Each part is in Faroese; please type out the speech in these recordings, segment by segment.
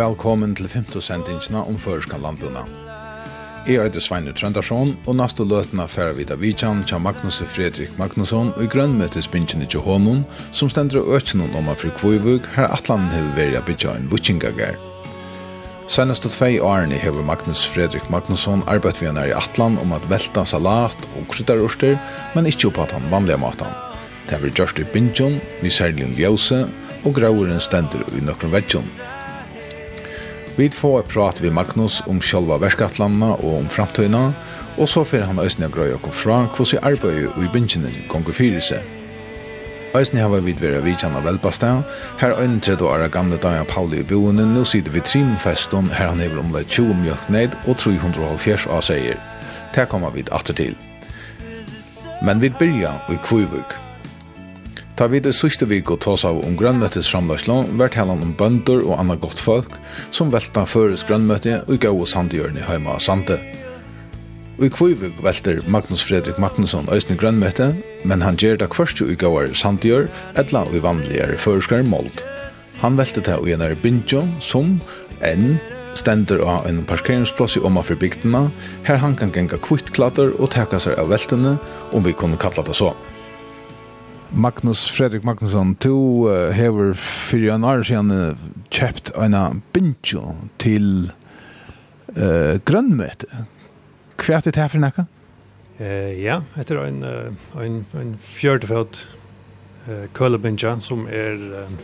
velkommen til 50 sendingsna om Føreska landbuna. Jeg heter Sveinu Trøndarsson, og naste løtena færa vid Avicjan til Magnus Fredrik Magnusson og i grønnmøtes bingen i Johonon, som stendra økjennom om afri Kvøyvug, her atlan hever vært a bytja en vutsingagær. Senest og tvei årene hever Magnus Fredrik Magnusson arbeidt vi henne i atlan om at velta salat og kryddarurster, men ikke oppa at han vanlige matan. Det har vi gjort i bingen, vi særlig en ljøse, og grauren stender i nøkron vedsjon. Vi får et prat vi Magnus om sjølva verskatlanna og om framtøyna, og så får han østene og grøy okkur fra hvordan arbeidet og i bingene konger fyrir seg. Øysni hava vid vera vidjan av Velbasta, her 31 år av gamle dager Pauli i boende, nå sitter vi trimfesten, her han hever omleit 20 mjölk ned og 370 av seier. Det kommer vi atter til. Men vi begynner i Kvivuk. Ta vid i siste vik og tås av om grønnmøttes framløslån, vært helan om bønder og anna godt folk, som velta føres grønnmøtte og gav og sandgjørn i heima og sande. Og i kvivig velter Magnus Fredrik Magnusson øyne grønnmøtte, men han gjer det kvørst jo i gavar sandgjør, etla og i vanligere føreskar mold. Han velte det og gjennom bindjo som enn stender av en parkeringsplass i Oma for bygdena, her han kan genga kvittklatter og teka seg av veltene, om vi kunne kalla det så. Magnus Fredrik Magnusson du uh, hever fyrir en år siden uh, kjøpt en bintjo til uh, grønnmøte. Hva er det her for nekka? Uh, ja, etter en, uh, en, en fjørtefødt uh, kølebintja som er uh,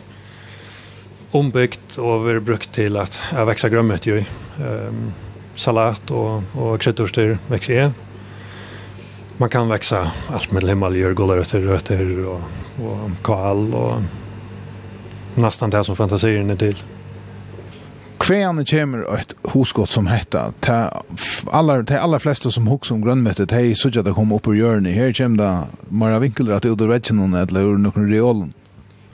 ombyggt og er brukt til at jeg vekser grønnmøte i. Um, salat og, og kryddorster vekser jeg man kan växa allt med himmeljör, gulrötter, rötter och, och kall och nästan det som fantasin är till. Kväne kommer ett husgott som hetta. Ta alla de allra flesta som hooks om grönmötet hej så jag det kom upp ur hjörnet. Här kommer det mera vinkelrätt ut ur väggen eller ur någon realen.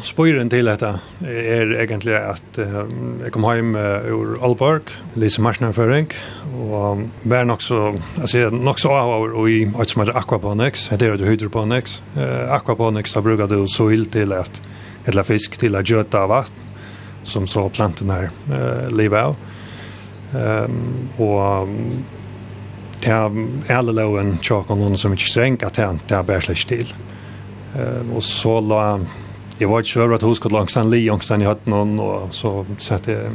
Spøyren til dette er egentlig at jeg kom hjem ur Aalborg, Lise Marsnarføring, og var nok så, altså jeg nok så av over i alt som heter aquaponics, heter det hydroponics. Aquaponics da bruker du soil til at eller fisk til at gjøte av vatten, som så plantene her uh, lever av. Um, og til alle loven tjåkene som ikke streng, at det er bare slik til. Uh, og så la jag var ikke över at hun skulle långsamt li långsamt i hötten och så så att det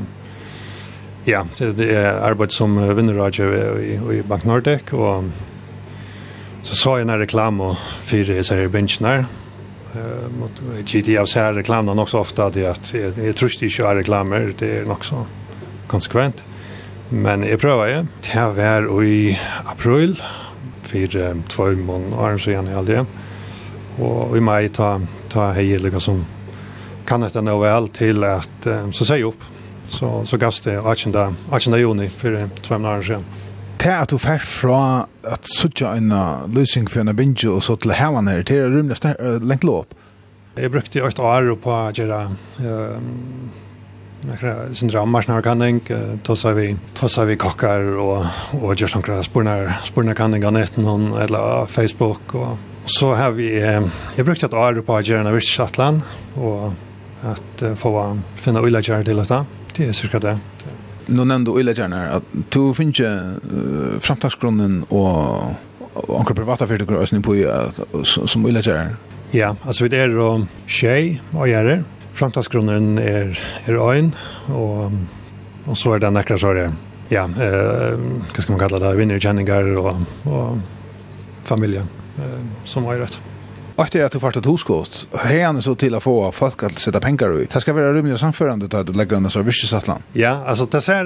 ja det, det är som vinnerrådgivare i, i Bank Nordic och så sa jag en reklam och i så här benchen där mot GTA så här reklamen också ofta jeg att jag tror inte er reklamer. Det är nok så konsekvent. Men jag prövar ju det här var i april för två månader sedan i allt og i mai ta ta hej lika som kan det nå vel til at um, så säg upp så så gavs det 18 18 juni för två månader sedan Det at du fær fra at suttja en løsning for en binge og så til hevan her, det er rymlig lengt låp. Jeg brukte jo et år på å gjøre sin rammarsnarkanning, tossa vi, tossa vi kokkar og, og gjør sånne spurnar, av netten, eller Facebook og så har vi eh, jag brukt att åra på Jerna Rich Shetland och att uh, få finna ulla jar till detta. Det är cirka det. Nu nämnde ulla jar att du finns uh, framtagsgrunden och anker privata företag och ösning på som ulla jar. Ja, alltså det är då tjej och gärder. Framtagsgrunden är är ein och och så är den näkra så är det. Ja, eh, vad ska man kalla det? Vinnerkänningar och och familjen som har rätt. Och det är att du fart ett Hej han så till att få folk att sätta pengar i. Det ska vara rymligt samförande att lägga en servicesatlan. Ja, alltså det ser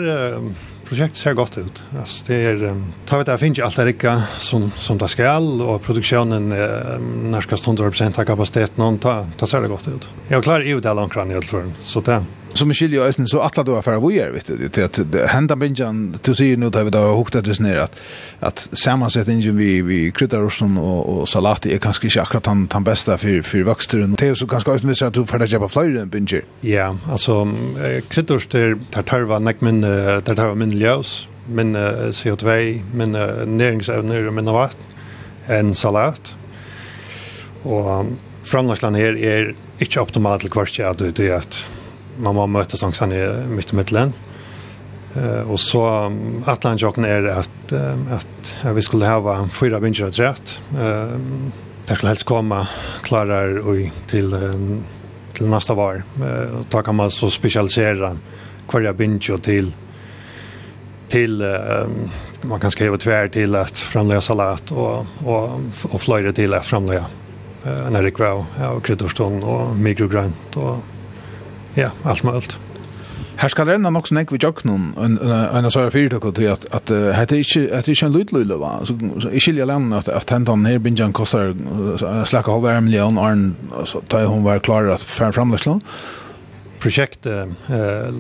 projektet ser gott ut. Alltså det är um, tar vi där finns ju allt det rika som som det skall och produktionen är um, närskast 100 av kapaciteten och ta, ta ser det gott ut. Jag klarar ju det långt kran i allt för så det som är skiljer ösen så att då affär vad gör vet du att hända benjan till sig nu där vi då hukt att ner att att sammansättningen vi vi kryddar oss och och salat är kanske inte akkurat han han bästa för för växter och det så kanske ösen vi så att du för det jag på flyr benjer ja alltså kryddar där tar tarva näck men där tarva min ljus men CO2 men näringsämnen men vatten en salat. Och framlagslan här är inte optimalt kvarstjärd ut i att man må møte sangsene i midt og midtelen. Uh, og så um, atlandsjokken er at, um, at vi skulle hava fyra vinger og trett. Uh, det skulle helst komme klarar og til, um, til nästa var. Uh, da kan man så specialisera hverja binger til till um, man kan skriva tvär till att framlägga salat och och och flöjde till att framlägga uh, en rekvau och kryddorstånd och mikrogrönt och Ja, alt med alt. Her skal renna nok snakk vi noen, en av sara fyrtøk til at at det ikke at det ikke en lydløyla va så så, jeg skiljer lenn at at hentan her binjan kostar slakka halv en million og så tar hun var klar at fram framlæsland projekt eh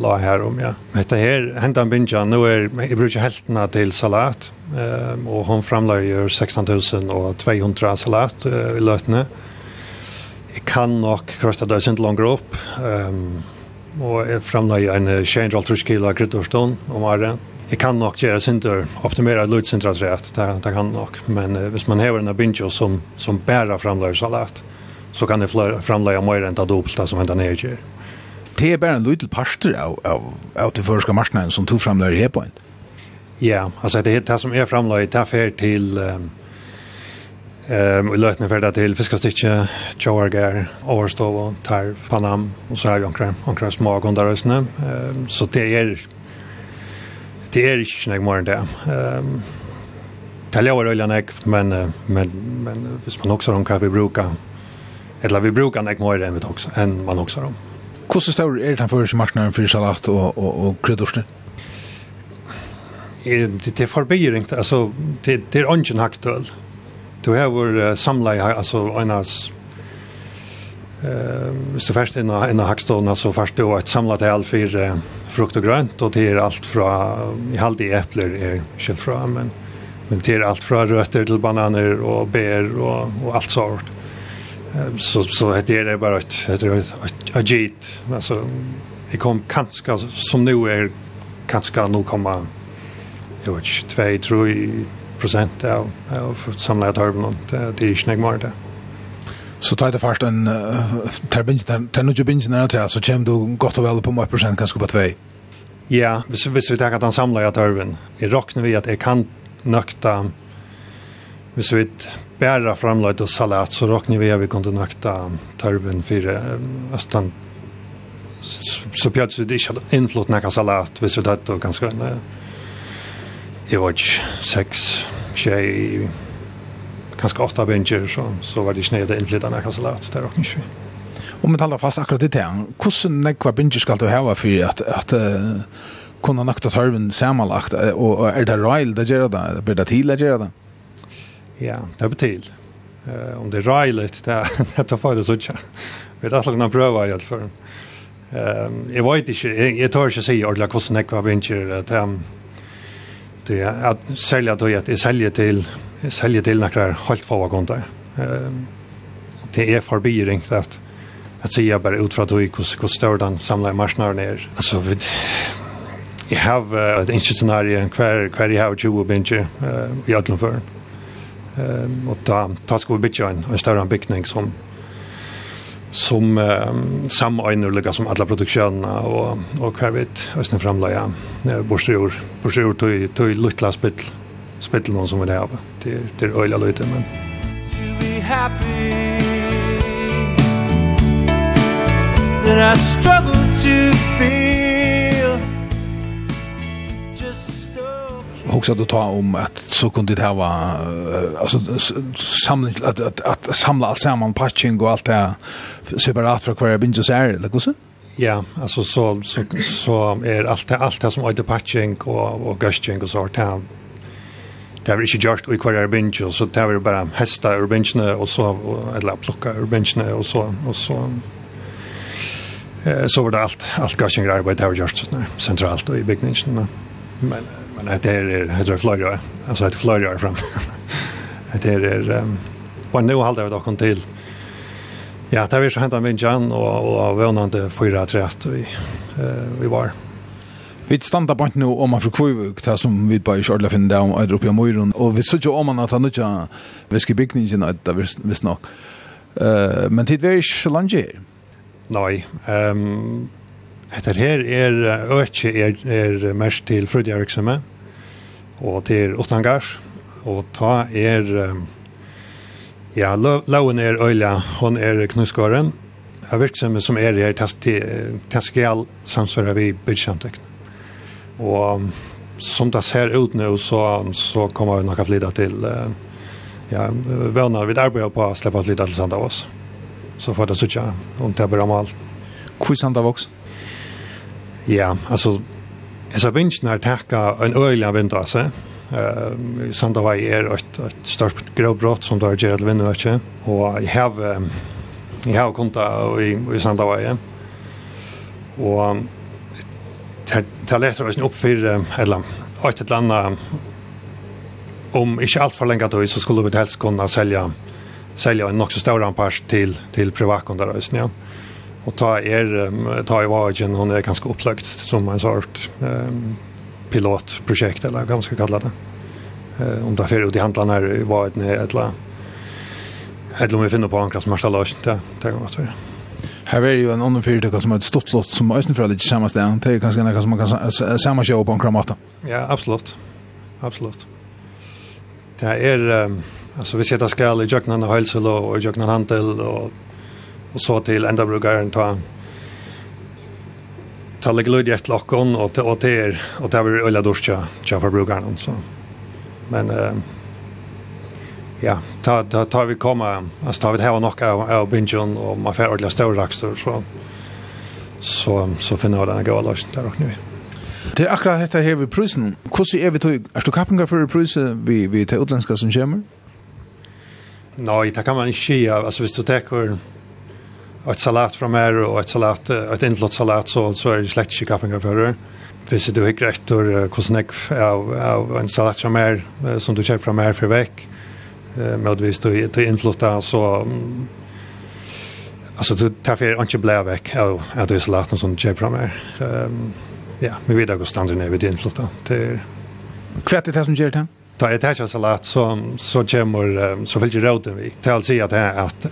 la her om ja. Detta här hända binja nå är jeg bruker heltene till salat eh och hon framlägger 16 och 200 salat i løtene, Eh jeg kan nok krosta det sint langer opp. Um, og jeg framnøy en change all trusk kilo kryddorstånd om året. Jeg kan nok gjøre synder, optimere lutsentrasrett, det, det kan nok. Men uh, hvis man hever en abinjo som, som bærer framløy salat, så kan jeg framløy mer enn det dobbelte som hentan er gjør. Det er bare en liten parster av, av, av til førska marknaden som tog framløy her på en. Ja, altså det er det som er framløy, det er fer til... Um, Ehm um, vi lötnar för det till fiskastitche, chowargar, overstov och tarv, panam och så har vi omkring, omkring små kondarösne. Ehm så det är det är inte snägg mer än det. Ehm Taljar öliga näck, men, men, men hvis man också har dem kan vi bruka eller vi brukar näck mer än, också, än man också har dem. Hur stor är den första marknaden för salat och, och, och kryddorster? Det, det är förbi ringt, alltså det, det är ingen aktuellt. Du har vår samla alltså enas eh så först en en hackstol alltså först då ett samlat all för frukt och grönt och till allt från i halt i äpplen är själv från men men är allt från rötter till bananer och bär och och allt sånt. Så så heter det är bara ett heter det agit alltså det kom kanske som nu är kanske 0,2 tror jag procent av, av samlade tarmen. Det, det är inte mer det. Så tar det först en tar binsen, tar tarbingen, tarbingen är det så kommer du gott och väl på 1 procent kanske på 2. Ja, hvis, hvis vi tar att han samlar jag tarven. Vi räknar vi att jag kan nökta Hvis vi bæra framleit og salat, så råkner vi at vi kan nøkta tarven for Østan. Så pjøtt vi ikke hadde innflott nekka salat, hvis vi tar det ganske nøy jeg var ikke seks, tjej, kanskje åtta bensjer, så, så var det ikke nede innflytende kasselat, det er også ikke. Om vi taler fast akkurat det hvordan nekva bensjer skal du hava for at, at uh, kunne nøkta tørven samanlagt, og, og er det reil det gjør det? Blir det til det gjør det? Ja, det blir til. Uh, om det er reiligt, det er det for det sånn. Vi er alltid noen prøver i alt for. Um, jeg vet ikke, jeg, jeg tør ikke si ordentlig hvordan nekva bensjer, det er det är att sälja då att sälja till sälja till några helt få kontor. Ehm det är förbi ringt att att säga bara ut från att hur hur stor den samla marknaden är. Alltså vi jag har ett intressant scenario kvar kvar jag har ju bench eh i Atlanförn. Ehm och då ta ska vi bitcha en en större byggning som som eh, samöjner olika som alla produktionerna och och kvävit ösnen framlägga eh, borsjor borsjor tog, tog lilla spill spill någon som vill ha till till öliga lite men to be happy. That I struggle to feel. Hoxa du ta om att så kunde det här vara alltså samling att, att, att samla allt samman patching och allt det separat från kvar binges är eller så Ja, alltså så så så är allt det allt det som är patching och och gushing och så här Det var ikke gjort i hver erbinge, så det bara bare hesta erbingene, og så, eller plukka erbingene, og så, og så, eh, så var det alt, alt gashingarbeid det var gjort sånn, sentralt og i bygningen. Men, Men det är det tror Florida. Alltså det Florida fram. Det är vad nu håller det dock till. Ja, det har vi så hänt en vinjan och och vånande fyra trätt vi eh vi var. Vi standa på nu om man förkvivuk det som vi bare i Kjörla finner det om Europa och møyron, og vi såg ju om man att han inte viskar byggningen att det visst Uh, Men tid vi er ikke så langt her. Nei. Um, etter her er økje er, er mest til frødjærksomme og til Ottangars. og ta er, ja, lauen er øyla, hon er knuskåren, av virksomhet som er her, teskial samsvarer vi bygdkjøntekene. Og som det ser ut nu så, så kommer vi nok att lida till ja, vana vi arbeider på å slippe att lida till Sanda oss. Så får det sådär om det blir om allt. Hur Sanda Sandavås? Ja, alltså Jeg sa vinsjen har takka en øyelig vindrase. Uh, Sandavai er et, et stort grovbrott som du har gjør vindu vindvøkje. Og jeg har, jeg har konta i, i Sandavai. Og det leter oss opp for et eller annet, et eller om ikke alt for lenge tid så skulle vi helst kunne selge, selge en nok så stor anpars til, til privatkunder. Ja. Och ta er ta i vagen hon är ganska upplagt som en sort ehm pilotprojekt eller ganska kallat det. Eh om därför och de handlar var ett eller Hedlo vi finner på Ankras Marsalage, det er godt for Her er jo en annen fyrtøk som har et stort slott som Øysten fra litt samme sted. Det er kanskje noe som man kan sammenkjøve på en kramata. Ja, absolutt. Absolutt. Det er, um, altså hvis jeg tar skal i Jøknan og Høylsel og Jøknan Hantel og och så til enda brukaren ta ta legge lyd i et lockon og til og til og til vi øyla duscha tja for brukaren så. Men uh, ja, ta ta ta vi komma altså ta vi det här nok av av bingen og man får ordentlig større raxtor så så så finner jag denne gode løsning der og nu. Det er akkurat dette her ved prusen. Hvordan er vi tog? Er du kappinger for prusen vi, vi til utländska som kommer? Nei, det kan man ikke si. Altså, hvis du tänker ett salat från mer och ett salat ett inflott salat så så är det slett inte kaffing för det. Hvis du har rätt och kostnad av av en salat från mer som du köper från mer för veck. Eh med vis du till inflotta så alltså du tar för inte blä veck av att det är salat som du köper från mer. Ehm ja, men vi där går standard ner vid inflotta. Det Kvättet det som gör det? ta ett här salat så så kommer så vill ju råden vi. Tal sig att att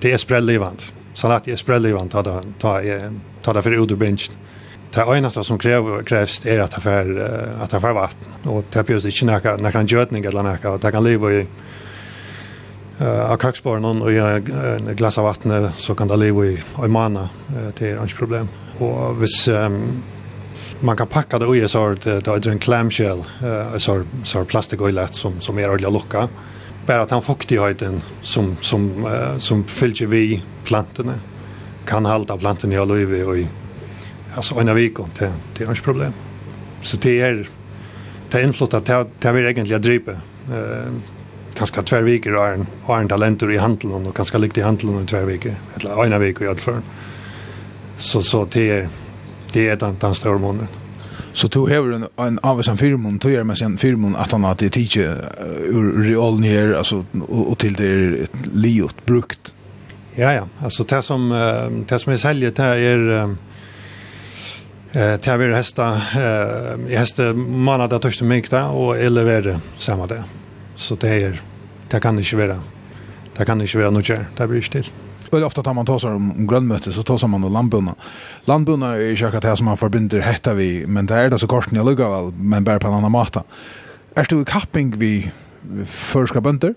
det är sprellivant så att jag spräller ju anta ta ta ta det för Uderbrinch. Det enaste som kräver, krävs är att affär att affär vatten och det behövs inte några några gödning eller några det kan leva i av kaksbarnen och jag en glas av vatten så kan det leva i i månader det är inget problem. Och hvis um, man kan packa det och så det är en clamshell så så plastikoilet som som är ordentligt lucka bara att han fuktigheten som som uh, som fyller vi plantorna kan hålla plantorna i olive och i alltså en vecka och det är inget problem. Så det är det är inflott att det är egentligen dripa. Eh kanske två veckor har en har en talenter i handeln och kanske likt i handeln i två veckor eller en vecka i alla fall. Så så det är det är den, den stora månaden. Så tog hever en, en avvisan firmon, tog er med sin firmon at han hadde tidsi ur realen her, altså, og, og til det er liot brukt. Ja, ja, altså det som, det som jeg selger, det er, det er vi eh jeg hesta manada tørste minkta, og jeg leverer samme det. Så det er, det kan ikke være, det kan ikke være noe kjær, det blir ikke til. Eller ofta tar man tar sig om grønnmøte, så tar man om landbundna. Landbundna är ju säkert det som man förbinder hetta vi, men det är det så korsen jeg lukka väl, men bare på en annan måte. Är du i kapping vi förska bönder?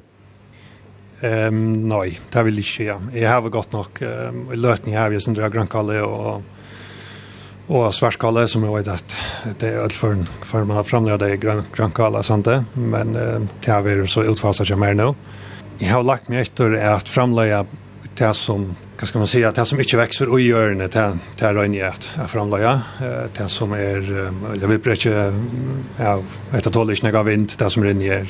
Um, nej, det vil inte ja. Jag har godt nog um, løtning her, jeg synes det er grønnkalle och Og svartkalle, som jeg vet at det er alt for, for man har fremlevet det i grønnkalle, sant det? Men uh, det har vi så utfasat som mer nå. Jeg har lagt meg etter at fremlevet det som, vad ska man säga, det som inte växer och gör det, det, det är rönje att framlägga. Det som är, jag vill inte, ja, ett att hålla inte några vind, det som rinner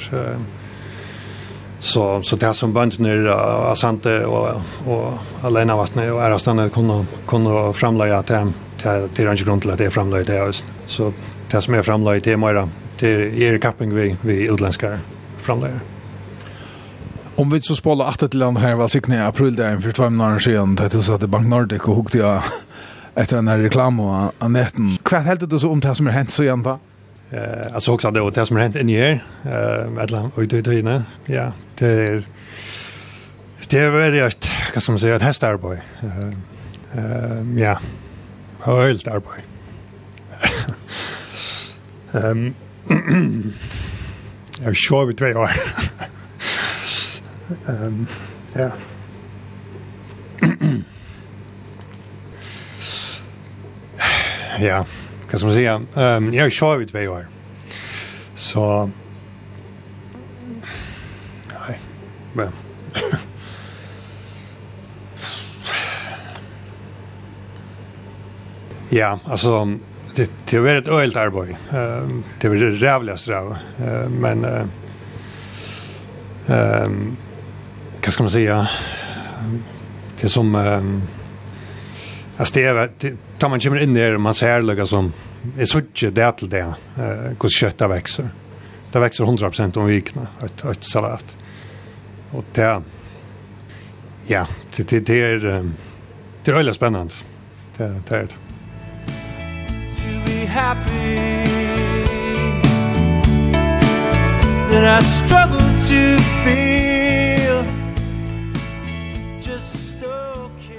Så, så det som bönder är Asante och, och Alena Vattne och Ärastane kunde, kunna framlägga det, det, det är inte grund till att det är framlägga det just. Så det som är framlägga det är mer, det är kapping vi, vi utländska framläggare. Om vi så spåla att till land här var sikne i april där för två månader sedan det så att Bank Nordic och hukte jag efter den här reklam och annetten. Vad helt det så om det som har hänt så igen då? Eh alltså också det det som har hänt i år eh ett land och det det ja det är det är väldigt vad ska man säga ett hästarboy. Eh ja. Helt arboy. Ehm Jag kör vi tre år. Um, ja. ja, kan man säga. Um, jag kör ju två år. Så... Nej, men... ja, alltså... Det, det var ett öjligt arbete. Ehm det var det rävligaste där. Uh, men... Uh, um, vad ska man säga? Det som um, alltså det är tar man kommer in där och man ser lugga som är så mycket det till det eh hur kött det växer. Det växer 100% om vikna ett ett salat. Och det ja det det det är det är väldigt spännande. Det det är det. To be happy. That I struggle to feel.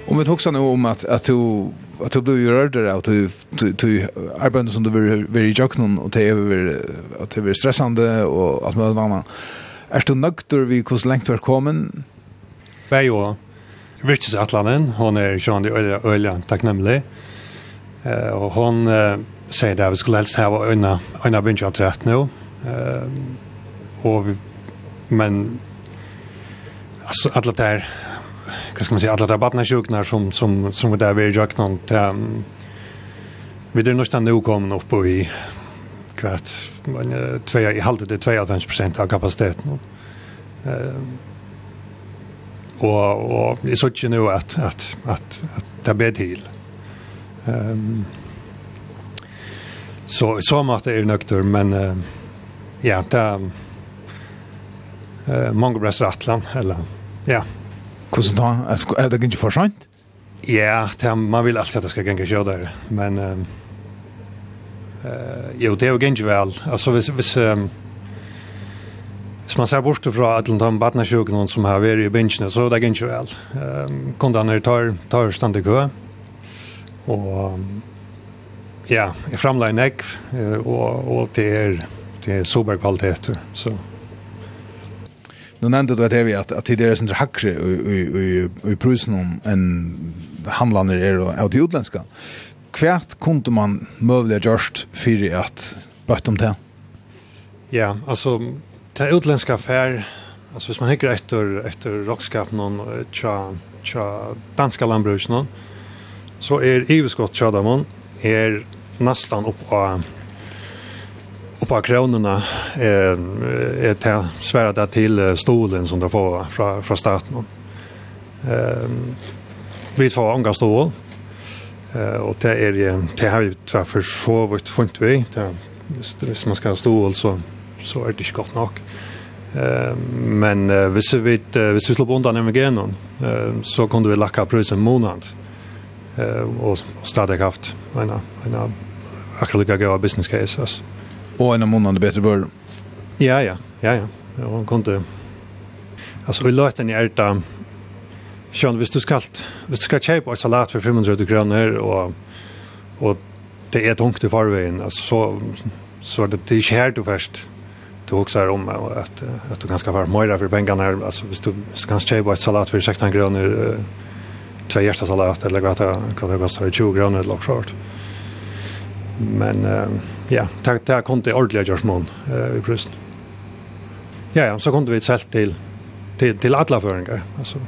Om vi huxar nu om att att du att du blir rörd där att du du arbetar som du vill vill jogga någon och det är att det är stressande och att man mamma är du nökter vi hur långt du kommer? Vad ju. Virtus Atlanen, hon är Jean de öliga öliga tacknämlig. Eh och hon säger där vi skulle helst ha en en bunch av trätt nu. Eh och men alltså alla där vad ska man säga alla där barnasjuknar som som som var där vi jag någon ehm vi det nästan nu kommer upp på i kvart men två i halta det 92 av kapaciteten. Ehm och och det så ju nu att att att att det blir till. Ehm så så matte är nökter men uh, ja där eh uh, många bra eller ja Hvordan da? Er det ikke for sent? Ja, det, man vil alltid at det skal genge kjøre der, men um, uh, jo, det er jo genge vel. Altså, hvis, hvis, um, hvis man ser bort fra at de badnesjukene som har vært i bensjene, så er det genge vel. Um, kundene tar, tar stand i kø, og um, ja, jeg framlegger nekv, og, og det er, det er sober kvaliteter, så... So. Nu nämnde du att det är att att det är sånt hackre i i i prusen om en handlande är av det utländska. Kvärt kunde man möjligen just för att bort om det. Ja, alltså det utländska affär alltså hvis man hickar efter efter rockskap någon tja tja danska lantbruks någon så är överskott tja er man är nästan upp på Och på kronorna eh är det där till stolen som de får från från staten. Ehm vi får anga stol. Eh och det är ju det har ju träffar så vart funt vi. Det hvis man ska ha stol så så är det inte gott nog. Ehm men eh, hvis vi hvis vi slår undan med genon eh så kan du lacka prisen månad. Eh och stadigt haft en en akkurat lika business case alltså. Och en av månaderna bättre var. Ja, ja, ja, ja. Jag hon kunde... Alltså, vi låter den i ärta... Sjön, hvis du skal, hvis du skal kjøpe en salat for 500 kroner, og, og det er tungt i farveien, altså, så, så er det, det er ikke her du først du också om att att du ganska vara mer för pengarna här alltså hvis du kan köpa en salat för 16 kronor två hjärta salat eller vad det vad kostar 20 kronor eller något men uh, ja, det, det kom til ordentlig gjørs noen eh, i brusen. Ja, ja, så kom vi selv til, til, til alle føringer. Altså,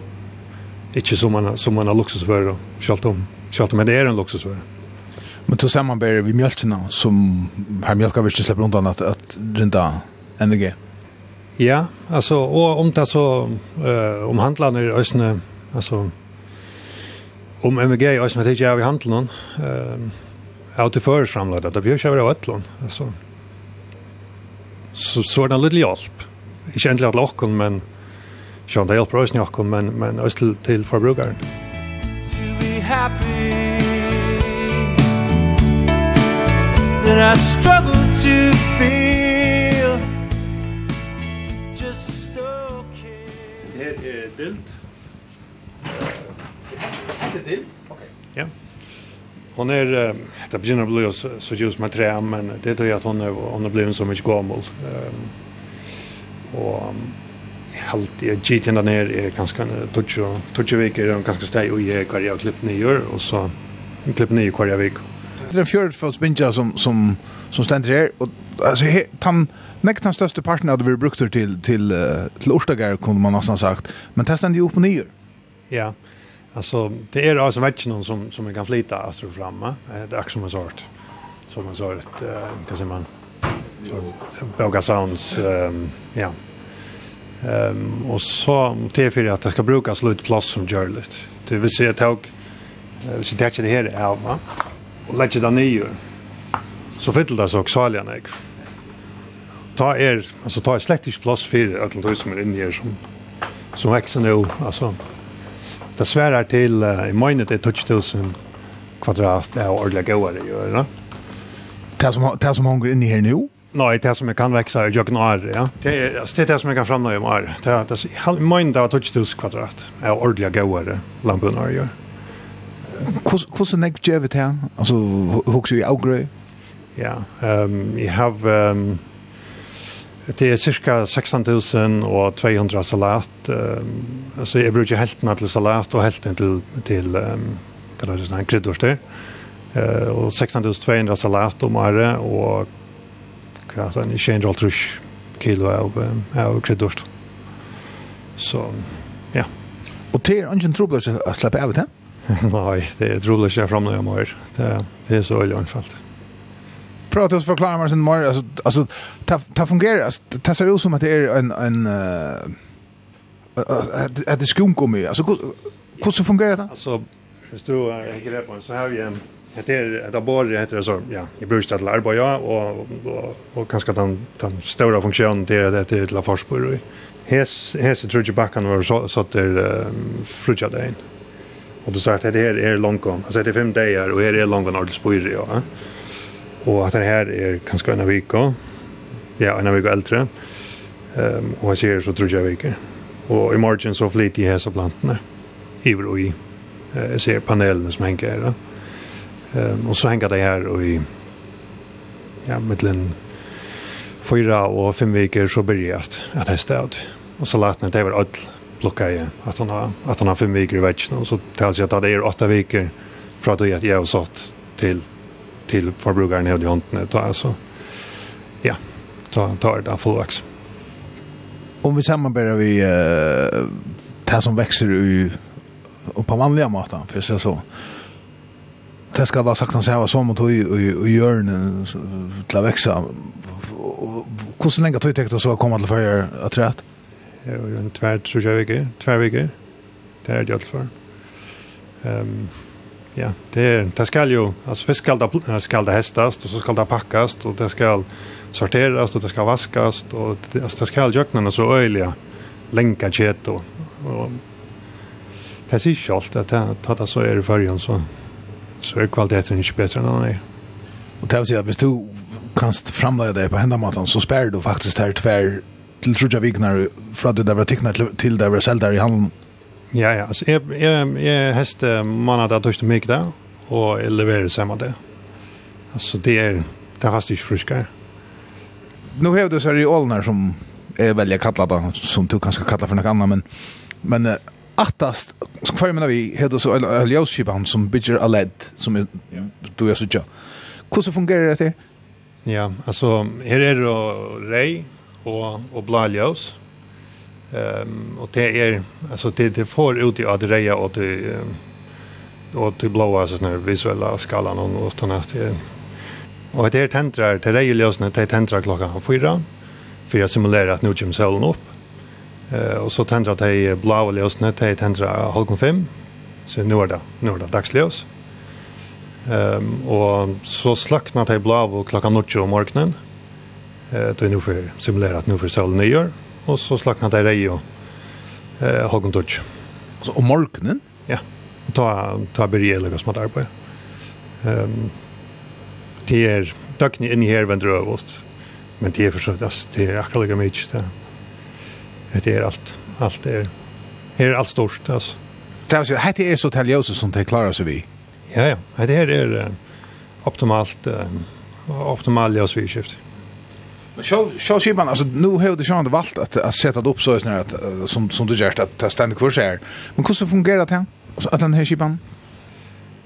ikke som man, som man har luksusfører, selv om, selv om det er en luksusfører. Men til samarbeider vi mjølkene, som har mjölka vi ikke slipper undan at, at rinda NVG? Ja, altså, og om det så, øh, om handlene i Øsne, altså, om MVG i Øsne, det er ikke jeg i handelen, øh, Ja, till förs framlade det blir köra ötlon alltså. Så så en liten hjälp. Inte egentligen att lockon men jag det hjälper oss nog men men oss till till förbrukaren. To be happy that I struggle to feel just okay. Det är dilt. Det är dilt. Hon är det begynner bli så, så ljus med trä men det tror jag att hon är hon har blivit så mycket gammal. Ehm och helt jag gick ända ner är ganska touch touch veckor är ganska steg och jag kvar jag klippt ner och så klipp ner kvar jag veck. Det är fjärde för som som som ständer här och alltså han Näkt den største parten hade vi brukt till till til Orstager, kunde man nesten sagt, men testan ju opp på nyer. Ja. Alltså det är alltså vet någon som som man kan flyta astro framma. Det är som en sort som en sort kan säga man Boga Sounds um, ja. Ehm um, och så t för att det ska brukas lite plats som görligt. Det vill säga tag så det det här är va. Och lägger det ner. Så fylldas också aljarna jag. Ta er alltså ta slektisk plats för att det som är inne här som som växer nu alltså Det svärar till i mine det är 2000 kvadrat är ordentlig gåar det gör, va? Det som det som hon går in i her nå. Nei, det som jeg kan växa i år, ja. Det är det, det som jeg kan fremnå i år. Det er det halv mind av 2000 kvadrat är ordla gåar lamporna gör. Hur hur näck ger vi det här? Alltså hur ska vi outgrow? Ja, ehm um, jeg har um, Det er cirka 16.000 og 200 salat. Um, så jeg bruker helten til salat og helten til, til um, hva er det sånn, kryddorster. Uh, og 16.200 salat om året og hva er det, 150 kilo av, av kryddorst. Så, ja. Og det er ikke en trobler å slappe av det? Nei, det er trobler ikke framme når jeg Det, det er så øyelig anfallt. Ja prata oss förklara mig sen mer alltså alltså ta ta fungerar alltså ta ser ut som att det är en en eh att det skumgummi alltså hur så fungerar det alltså förstå jag grepp på så här igen Det är ett abborre heter det så ja i brukar till ja och och kanske den den stora funktionen det är det till la forsborg. Hes hes tror jag backan var så så där flutja där in. Och då sa att det här är långt gång. Alltså det är fem dagar och här är långt gång ordentligt spår ja. Og at det her er kanskje en av vika, ja, en av vika eldre, um, og jeg sier så tror jeg vika. Og i morgen så flyt jeg hese plantene, iver og i. Uh, jeg ser panelene som henger her. Um, og så henger det her og i, ja, mittelen fyra og fem viker så börjar at, at jeg ut. Og salatene, det var ødel plukka i at han har, at han har fem viker i vetsjen, og så tals jeg at det er åtta viker fra det jag jeg har satt til till förbrukaren i hånden. Ta, alltså, ja, ta, ta det där fullvax. Om vi samarbetar vi eh, det som växer i, och på vanliga maten, för att säga så. Det ska vara sagt att säga vad som och gör den till att växa. Hur så länge tar det tänkt att komma till för att rätt? Det är en tvärd, tror jag, tvärvigare. Det är det allt för. Ehm... Ja, det, det ska ju, alltså fisk ska det, ska det hästas och så ska det packas och det ska sorteras och det ska vaskas och det, alltså, det ska jöknarna så öjliga länka kött och, och det ser ju allt att det, det, det så är det förrän så, så är kvaliteten inte bättre än annan är. Och det vill säga att hvis du kan framlägga dig på händamatan så spär du faktiskt här tvär till trudja Vignar, från att du där var tecknat till där var säljare i handeln Ja, ja. Altså, jeg, jeg, jeg hester mandag og tørste mye da, og jeg leverer sammen det. Altså, det er, det er fast ikke frusker. Nå har du så reolene som jeg velger kalla da, som du kanskje kalla for noe annet, men, men uh, attast, som hver mener vi, har du så Eliauskipan som bygger av ledd, som er, ja. du er suttet. Hvordan fungerer det til? Ja, altså, her er det rei og, og blå ljøs, Ehm och det är alltså det det får ut i Adreja och det och till blåa så när visuella skalan och och såna här. Och det är tentrar till regeljösna till tentrar klockan 4 för jag simulerar att nu kommer solen upp. Eh och så tentrar det blåa lösna till tentrar halv 5. Så nu är det nu är det dagsljus. Ehm och så slacknar det blåa klockan 8 på morgonen. Eh då är nu för simulerat nu för solen ner og så slakna det rei og eh, Håkon Dodge. Så om morgenen? Ja, og ta, ta byrje eller hva som er arbeid. Um, det er døgn inn i her vender øverst, men det er for så, det er akkurat like mye. Det, det er alt, alt er, her er alt stort, altså. Det er så, hette er så taljøse som det klarer seg vi? Ja, ja, hette her er optimalt, um, optimalt ljøsviskift. Ja Så så ser man alltså nu har det sjön valt att att sätta upp så här att som som du gör att ta kvar så här. Men hur så fungerar det här? Alltså att den här skipan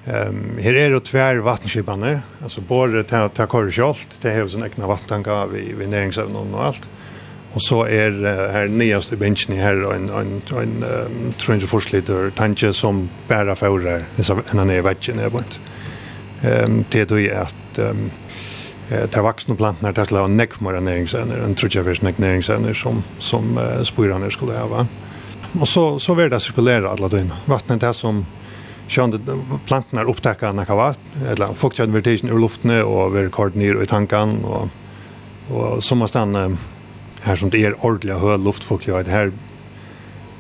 Ehm här är det tvär nu. alltså både ta ta korrekt det har sån egna vattenga vi vi näringsämnen och allt. Och så är här nyaste benchen här en en en um, 300 forsliter tanke som bära förra. Det är en annan vatten är bort. Ehm det då är att um, eh tar vuxna plantorna där slår en neck mer näringsämnen en trutja fisk neck näringsämnen som som eh, spyrarna skulle ha va. Och så så vill det cirkulera alla dina. Vattnet där som sjönde plantorna upptäcka när kava eller fuktkadvertation ur luften och vill kort ner i tanken och och som måste han här som det är ordliga hög luftfuktighet här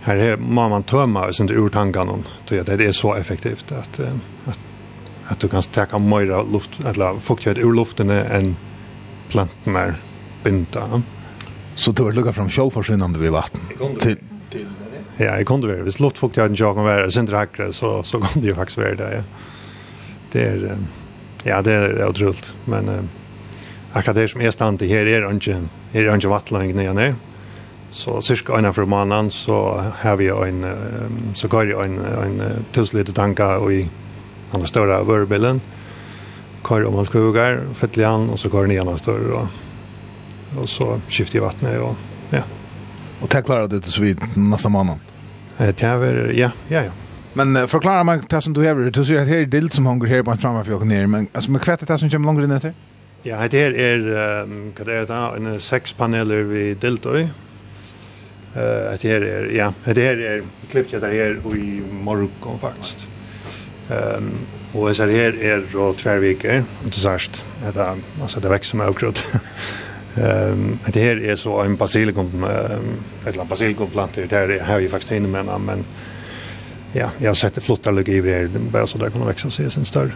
här är man man tömma sen ur tanken och det är så effektivt att att att du kan stäcka mer luft eller fuktighet ur luften än plantorna binda. Så du vill lukka fram självförsynande vid vatten? Till, till Ja, jag kunde vara. Hvis luftfuktigheten jag kan vara sin hackare så, så kan det jag faktiskt vara det. Ja. Det är, ja, det är otroligt. Men eh, akkurat det som är stand i här är inte, är inte vattenlängd nere nere. Så cirka en för månaden så har vi en, så går jag en, en tusen liter tanka och i den stora vörbilen. Kör om hans skogar, fettlig han och så kör ni hans större och, och så skiftar jag vattnet och ja. Och det klarade du så vid nästa månad? Det är ja, ja, ja. Men förklara mig det som du har, du så att det är dilt som hunger här på en framför och ner, men alltså, med kvättet det som kommer längre in efter? Ja, det här är, um, vad är det, en sex paneler vid Deltøy. Eh uh, det här är ja, det här är klippt jag där här i Marocko faktiskt. Ehm och så här är då två veckor och så Det att alltså det växer med okrut. Ehm det här är så en basilikum ett land basilikumplanta det här har vi faktiskt inne med men ja, jag har sett det flotta lugg i det bara så där kan växa sig sen större.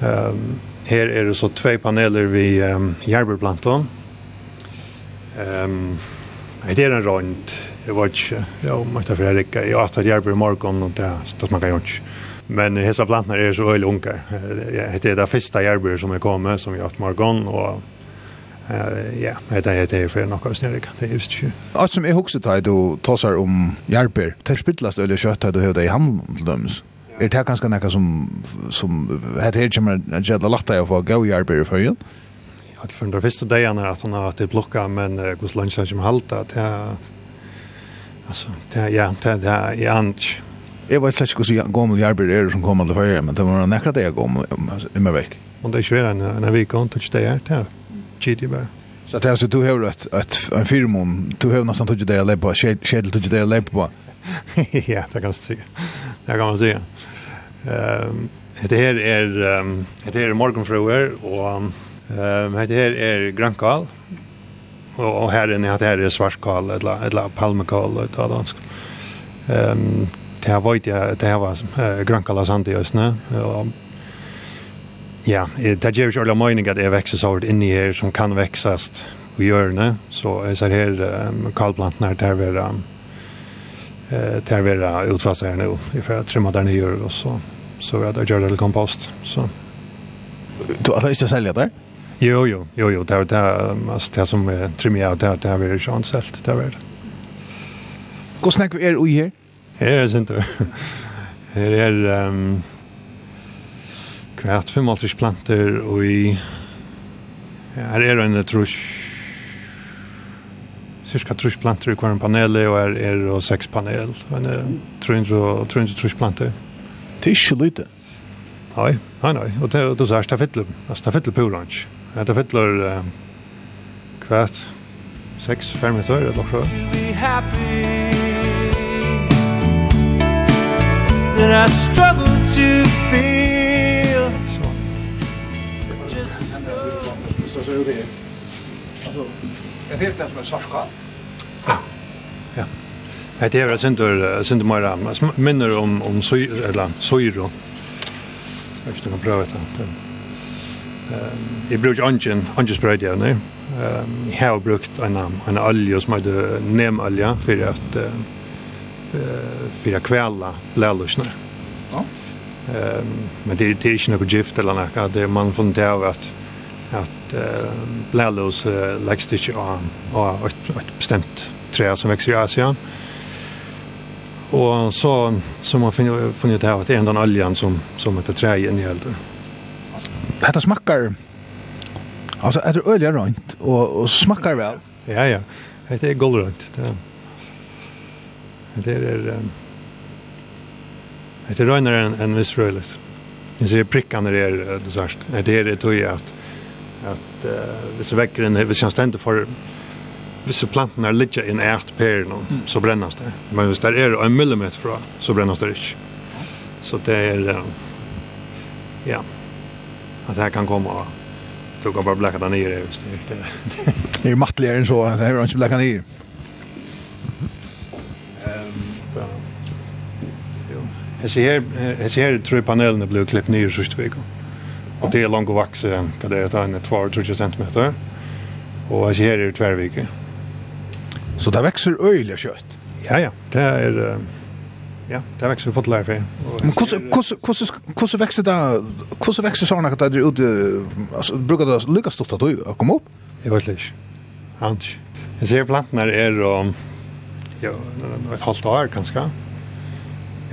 Ehm här är det så två paneler vi um, järberplantan. Ehm det är en rond. Jag vet inte, jag måste för Erik, jag har tagit järber i morgon och det, det man kan ju inte. Men hesa plantnar är så öle unkar. Det är det första järbur som är kommet som vi åt morgon och ja, det er det för några snedig, Det er just ikke. Alt som jeg huxet där du tåsar om järbur. Det spillast öle kött där du hör i hand til döms. Er det kanskje noe som, som heter her kommer en kjedelig lagt deg å få gå i i førjen? Ja, det første første dagen er at han har vært i blokka, men hvordan lønner han kommer halta, det er, altså, det er, ja, det er, det er, Jeg vet slett ikke hvordan gammel jarber er som kommer til ferie, men det var nekra det jeg gammel i meg vekk. Og det er ikke en, en vik og ikke det er, det er kidig bare. Så det er så du har et, et, en firmon, du har nesten tog det jeg lever på, kjedel tog det jeg på. Ja, det kan man si. Det kan man si. Ehm det her er, ehm det her er morgenfruer, og ehm det her er grønkål, og, og her inne, det her er svartkål, eller, eller palmekall, eller dansk. Ehm, det har varit det det här var äh, grönkala i ösnä. Ja. Ja, det ger ju alla mening att det växer så in i här som kan växast och gör det. Så är så här um, kalplantnar där vi eh där vi utfasar nu för att trimma där nere och så så vi att göra lite kompost så. Du har inte sälja där? Jo jo, jo jo, det er det altså, det som trimmar det det är ju chans helt det er det. Hvordan snack vi er ju här? Her er sinter. Her er um, kvært 55 planter og i her er en trus cirka trus planter i kvar panel og her er og seks panel men trus og trus trus planter. Det er ikke lite. Nei, nei, nei. Og det er så er stafettler, stafettler på det Stafettler um, kvært 6-5 minutter, eller noe så that I struggle to feel Just so så är det alltså jag vet det som är svartskall ja Det är väl synder synder mer minner om om sy eller syr. Jag ska prova det. Ehm jag brukar ungen ungen spray där nu. Ehm jag har brukt en en olja som heter nemalja för att för kvälla lärlusna. Ja. Ehm men det det är inte något gift eller något det man får inte av att att eh lärlus läggs det ju on och ett bestämt trä som växer i Asien. Och så som man finner funnit här att det är den oljan som som heter trägen i helt. Detta smakar alltså är det ölja rent och och smakar väl. Ja ja. Det är golvrent. Det det är det är rönare en viss vissrörligt. Det ser prickan när det är du sagt. Det är det tror jag att att uh, hvis väcker en hvis jag ständer för hvis plantorna ligger i en ärt per någon mm. så brännas det. Men hvis det är en millimeter från så brännas det inte. Så det är um, ja att det här kan komma och kan bara blacka ner det just det. Det är mattligare än så att det här har inte blacka ner. Jag ser jag ser tre panelerna blev klippt ner så sist veckan. Och det är långt och vax kan det ta en 2-3 cm. Och jag ser det tvärvike. Så det växer öjliga kött. Ja ja, det är ja, det växer fått lära för. Men hur hur växer det? Hur växer såna att det ut alltså brukar det lycka stort att du komma upp? Jag vet inte. Hans. Jag ser plantorna är och ja, ett halvt år kanske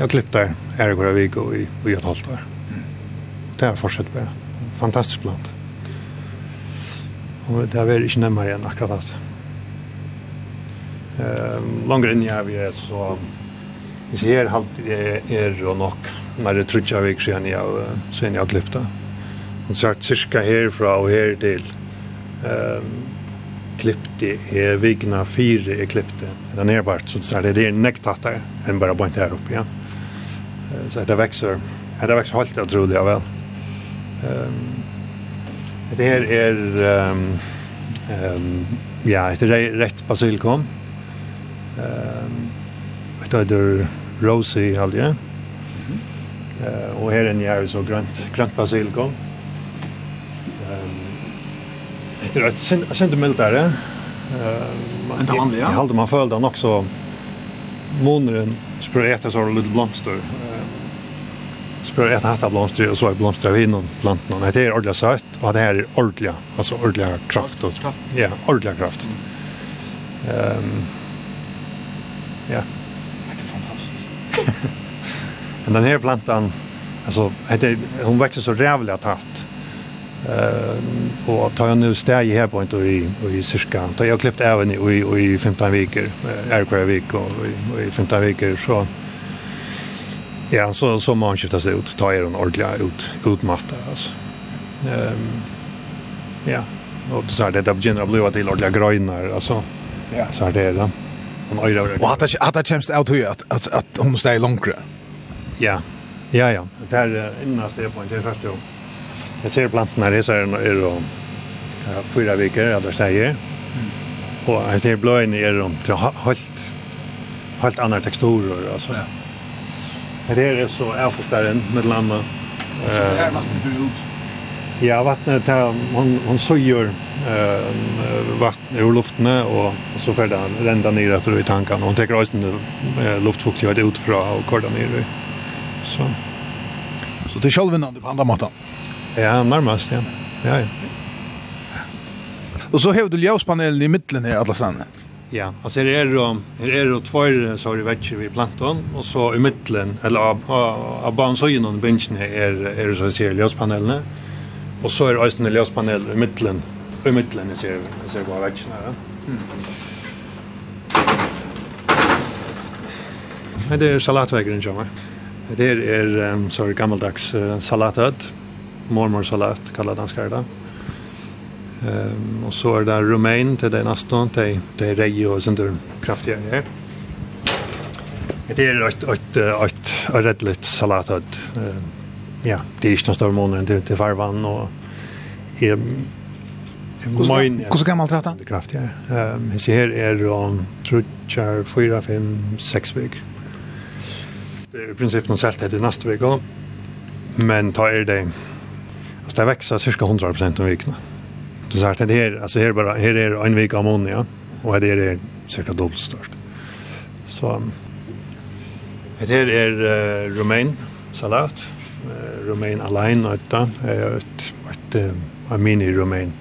jag klippte där är det vik och i och ett halvt år. Det har fortsatt bara. Fantastiskt plant. Och det har väl inte nämmer igen akkurat att. Ehm längre in jag vi är så vi ser halt är och nog när det tror jag vi sen jag sen jag klippte. Och så att cirka härifrån och här till ehm klippte är vigna fyra är klippte. Den är bara så det är nektattar än bara på inte här uppe ja. Så det växer. Det växer helt otroligt väl. Ehm det här är ehm ehm ja, det är rätt basilikum. Ehm det är rosy halje. Eh och här är ni är så grönt grönt basilikum. Ehm det är ett sent mildare. Ehm men det vanliga. Jag håller man följde också månaden Så börjar så har de lite blomster. Så börjar jag blomster och så er blomster av innom plantorna. Det er ordentlig søtt, och det er är altså alltså kraft. Och, ja, ordentlig kraft. Um, ja. Det er fantastisk. Men den här plantan, alltså, hon växer så rævlig tatt Eh og tar jag nu stäj här på inte i i cirka. jeg jag klippt även i i 15 veckor. er hver vik och i 15 veckor så Ja, så så man skiftas ut, tar er en ordentlig ut, utmatta alltså. Ehm ja, och så här det där begynner blue bli att det ordliga grönar alltså. Ja, så här det är det. Och öra. Och att att det känns ut hur att att att hon måste långre. Ja. Ja ja, det här innast det på det första. Jeg ser planten her, så er det om ja, fyra viker, at det steier. Og jeg ser bløyene er om til helt, helt andre teksturer, altså. Ja. Det her er så avfokteren, med landa. Og det er vattnet ut. Ja, vattnet, hon, hon søyer eh vatten ur luftene och så för den rända ner efter i tankarna och tar isen eh, luftfuktighet ut från och korda ner. Så så det är självvinnande på andra måten. Ja, nærmast, ja. Ja, ja. Og så har du ljøspanelen i mitten her, alle stedene. Ja, altså her er det, her er det tvær sorry vetcher vi planton, og så i mitten eller av bansøyen och bensjen her er, er det så jeg ser ljøspanelene, og så er det øyne ljøspanel i mitten. i mitten jeg ser, jeg ser bare vetchen her. Men Mm. Det er salatvegeren, sjå meg. Det er, er um, sorry, gammeldags uh, salatet, mormor salat kallar den det. Ehm och så är det romain till den nästan till till regio och sånt där kraftiga grejer. Det är ett ett ett ett rättligt salat att ja, det är inte stor månaden till till farvan och är Moin. Hur ska man trata? Det kraftiga. ja. Ehm så här är det tror jag 4 5 6 veckor. Det är i princip något sält det nästa vecka. Men tar er det Alltså det växer cirka 100% om veckorna. Du sa att det här, alltså här, bara, här är en vecka ammonia. Och det är det cirka dubbelt störst. Så det här är uh, romain salat. Uh, romain alain och ett, ett, ett, ett mini-romain.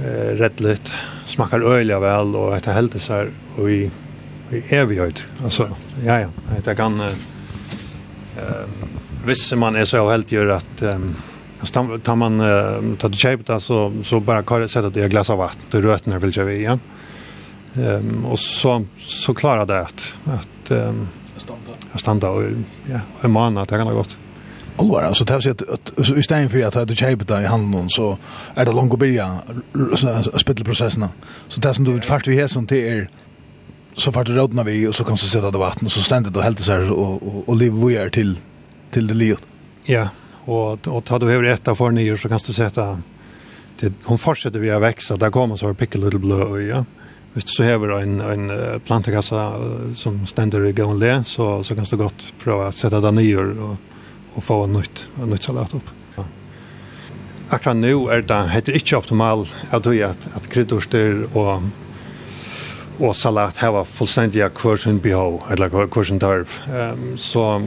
Uh, rätt Smakar öliga väl och ett helt så här. Och i, i evighet. Alltså, ja, ja. Det kan... Uh, um, hvis man är så helt gjør att um, tar, tar man uh, tar det kjøpet alltså så bara kan jeg sette det glas av vatten och røtene vill jag igen. Ehm um, och så så klarer det att at um, standa. Standa och ja, en månad det kan ha gått. Allvar, alltså det har sett att i stället för att du köper det i handen så är det långt att börja spittelprocesserna. Så det som du utfart vi här som det är så fart du rådna vi och så kan du sätta det vatten och så ständigt och helt så här och, och, och liv vi är till till det livet. Ja, och och tar du över ett av för nio så kan du sätta det hon fortsätter vi att växa. Där kommer så har pick a little blue, ja. Hvis du så hever en, en plantekassa som stender i gående le, så, så kan du godt prøve å sette det nye og, og få en nytt, en nytt salat opp. Akkurat nå er det heter ikke optimal at, at kryddorster og, og salat har fullstendig kursen behov, eller kursen sin tarv. Um, så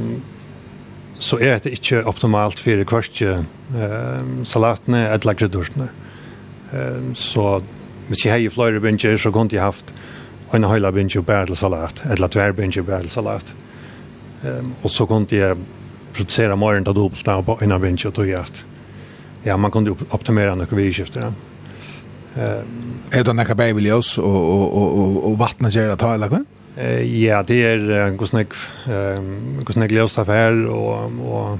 så er det ikke optimalt for kvartje eh, salatene eller kryddursene. Eh, så hvis jeg har flere binger, så kunne jeg haft en høyla binger bare til salat, eller tver binger bare til salat. Eh, og så kunne jeg produsere morgen til dobbelt av en av binger til hjert. Ja, man kunne optimere noen vidskifter. Ja. Eh, er det noen babyljøs og, og, og, og vattnet gjør det ta, eller hva? Eh ja, det är Gusnek eh Gusnek Leostaffär och och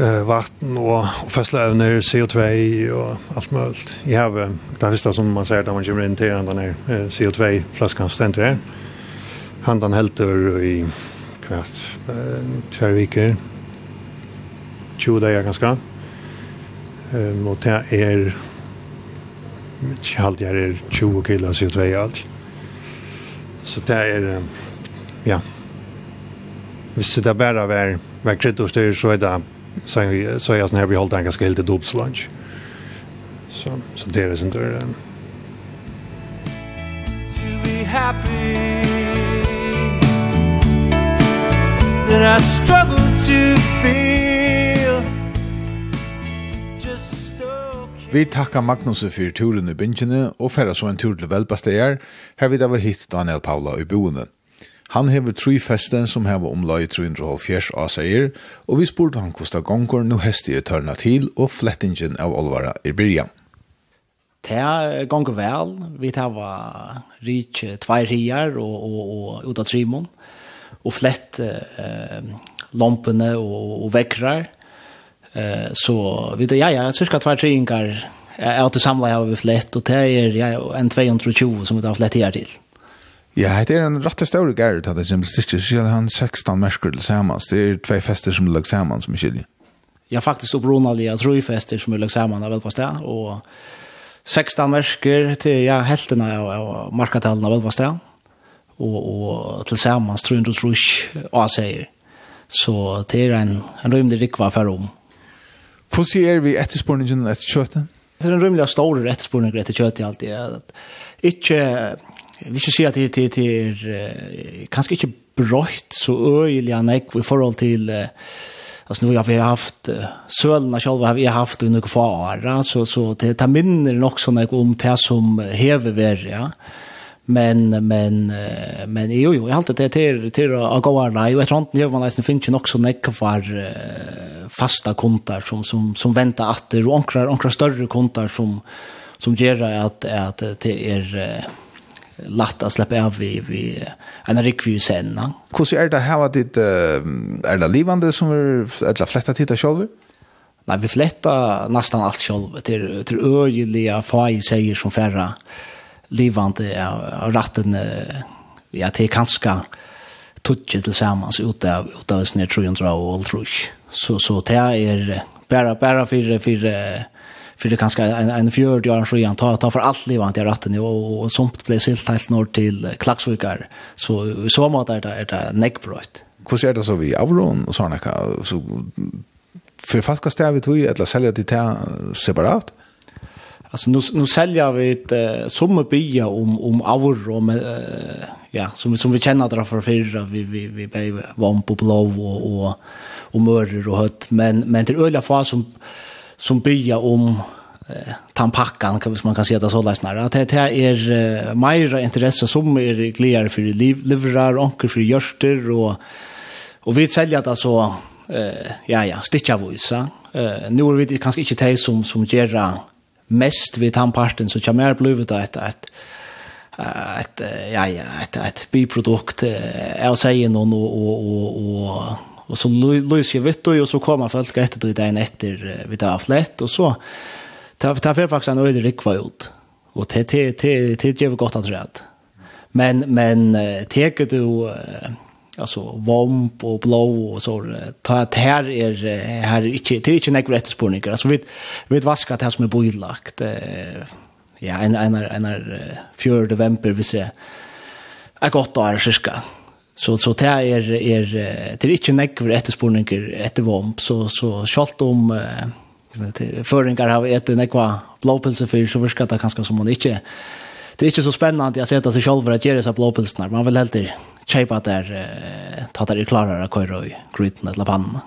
eh vatten och och förslövner CO2 och allt möjligt. Jag har det visst som man säger att man kommer in till den där CO2 flaskan ständer där. Han den helt i kvart två veckor. 20 dagar ganska. Ehm och det är Jag är 20 kilo CO2 allt. Så det er, ja, hvis det bare var, var kryddorstyr, så er det, så er, så er jeg sånn her vi holdt en ganske helt til dopslansj. Så, så det er det det er. To be happy That I struggle to Vi takkar Magnus for turen i bingene og færre så en tur til velbastegar, her vi da var hitt Daniel Paula i boende. Han hever tru feste som hever omlai 370 av seier, og vi spurte han kosta gonger nu hesti i tørna til og flettingen av olvara i byrja. Det gonger vel, vi tava rik tvei rier og, og, og uta trimon, og flett eh, lompene og, og vekrar, Eh så vet jag ja, cirka två tre inkar är att samla har vi flett och det är ja en 220 som vi har flett här till. Ja, det är en rätt stor gärd att det som sticker sig han 16 märkor tillsammans. Det är två fester som läggs samman som skiljer. Ja, faktiskt så bronaliga tror fester som läggs samman av på stället och 16 märkor till ja helterna av markatalen av på stället och och tillsammans 300 rush och säger. Så det är en en rymd rikva för om. Hvordan er vi etterspurningen etter kjøttet? Det er en rymlig stor etterspurning etter kjøttet alltid. At ikke, jeg vil ikke si at det er kanskje ikke brøyt så øyelig enn jeg i forhold til alltså nu har vi haft sölna själva har vi haft under några år så så det tar minner också när om det som häver ja men men men jo jo jag har alltid det till till att gå och och jag tror inte jag man nästan finns ju också näck för fasta kontar som som som väntar att det onkrar onkrar större kontar som som ger att att det är lätt att släppa av vi vi en rekvi sen. Hur ser det här vad det är det livande som är eller flätta titta själva? Nej, vi flätta nästan allt själva till till øyelige fag, säger som færre livande av ratten ja till kanske tutje tillsammans utav utav snär tror jag och tror så så det är bara bara för för för det kanske en en fjörd jag tror jag tar ta för allt livant jag ratten och, och sånt blev helt helt norr till Klaxvikar så så mat är det är det neckbrott. Hur ser det så vi Avron och såna så för fasta stävigt hur eller sälja det separat? Alltså nu nu säljer vi ett uh, bya om om avor och med, uh, ja som som vi känner där för förra. Vi vi vi blev varm på blå och och och mörder och hött. Men men det öliga fas som som bya om eh tampackan kan man kan säga det så där snarare. Att det här är uh, mer intresse som är glädje för liv livrar onkel för görster och och vi säljer det så eh ja ja stitcha voisa eh nu är vi kanske inte tej som som gera mest vid han parten så kommer jag blivit ett ett ett ja ja ett ett biprodukt jag säger någon och och och och och så Louis jag vet då och så kommer folk efter då i den efter vid där flätt och så ta ta för faktiskt en öde rikva ut och te te te te ger gott att rätt men men teker du alltså vomp och blå och så ta att här är här är inte det är inte några rätt spårningar alltså vi vi vaska det här som är bojlagt ja en en en fjärde november vi ser är gott år cirka så så det är är det är inte några rätt spårningar ett vomp. Så så skalt om föringar har ätit några blåpelse för så viskar det kanske som man inte det är inte så spännande att sätta sig själv för att göra så blåpulsnar man vill helt enkelt köpa där eh, ta där klara att köra i gryten eller pannan.